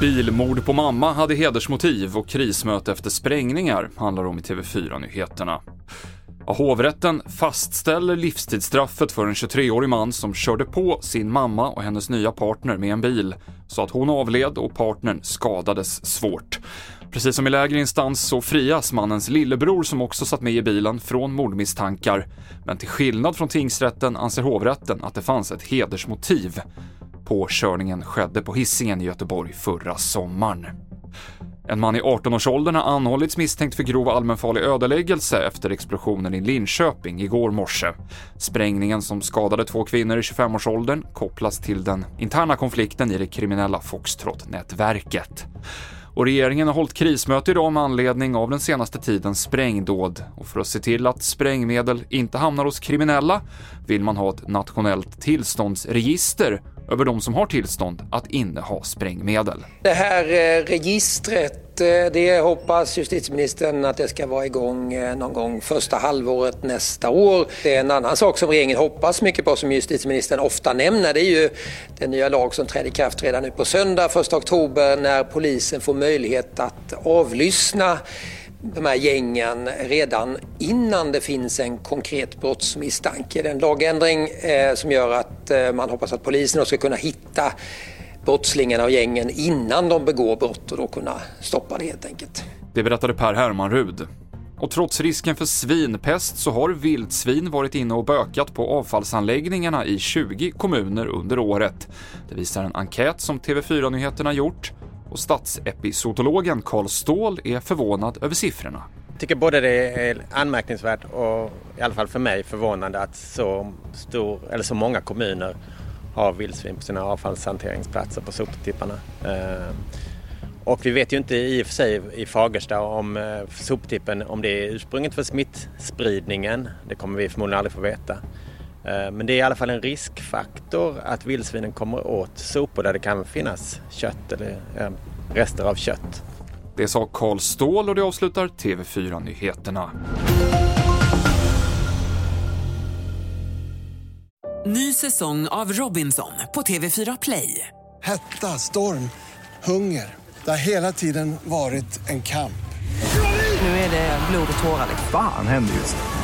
Bilmord på mamma hade hedersmotiv och krismöte efter sprängningar handlar om i TV4-nyheterna. Hovrätten fastställer livstidsstraffet för en 23-årig man som körde på sin mamma och hennes nya partner med en bil så att hon avled och partnern skadades svårt. Precis som i lägre instans så frias mannens lillebror som också satt med i bilen från mordmisstankar. Men till skillnad från tingsrätten anser hovrätten att det fanns ett hedersmotiv. Påkörningen skedde på hissingen i Göteborg förra sommaren. En man i 18-årsåldern har anhållits misstänkt för grov allmänfarlig ödeläggelse efter explosionen i Linköping igår morse. Sprängningen som skadade två kvinnor i 25-årsåldern kopplas till den interna konflikten i det kriminella Foxtrot-nätverket. Och regeringen har hållit krismöte idag med anledning av den senaste tidens sprängdåd. Och för att se till att sprängmedel inte hamnar hos kriminella vill man ha ett nationellt tillståndsregister över de som har tillstånd att inneha sprängmedel. Det här eh, registret, eh, det hoppas justitieministern att det ska vara igång eh, någon gång första halvåret nästa år. Det är en annan sak som regeringen hoppas mycket på som justitieministern ofta nämner. Det är ju den nya lag som trädde i kraft redan nu på söndag, 1 oktober, när polisen får möjlighet att avlyssna de här gängen redan innan det finns en konkret brottsmisstanke. Det är en lagändring eh, som gör att eh, man hoppas att polisen ska kunna hitta brottslingarna och gängen innan de begår brott och då kunna stoppa det helt enkelt. Det berättade Per Hermanrud. Och trots risken för svinpest så har vildsvin varit inne och bökat på avfallsanläggningarna i 20 kommuner under året. Det visar en enkät som TV4-nyheterna gjort och statsepizootologen Karl Ståhl är förvånad över siffrorna. Jag tycker både det är anmärkningsvärt och i alla fall för mig förvånande att så, stor, eller så många kommuner har vildsvin på sina avfallshanteringsplatser på soptipparna. Eh, och vi vet ju inte i och för sig i Fagersta om eh, soptippen om det är ursprunget för smittspridningen. Det kommer vi förmodligen aldrig få veta. Eh, men det är i alla fall en riskfaktor att vildsvinen kommer åt sopor där det kan finnas kött eller rester av kött. Det sa Karl Ståhl och det avslutar TV4-nyheterna. Ny säsong av Robinson på TV4 Play. Hetta, storm, hunger. Det har hela tiden varit en kamp. Nu är det blod och tårar. Fan händer just nu.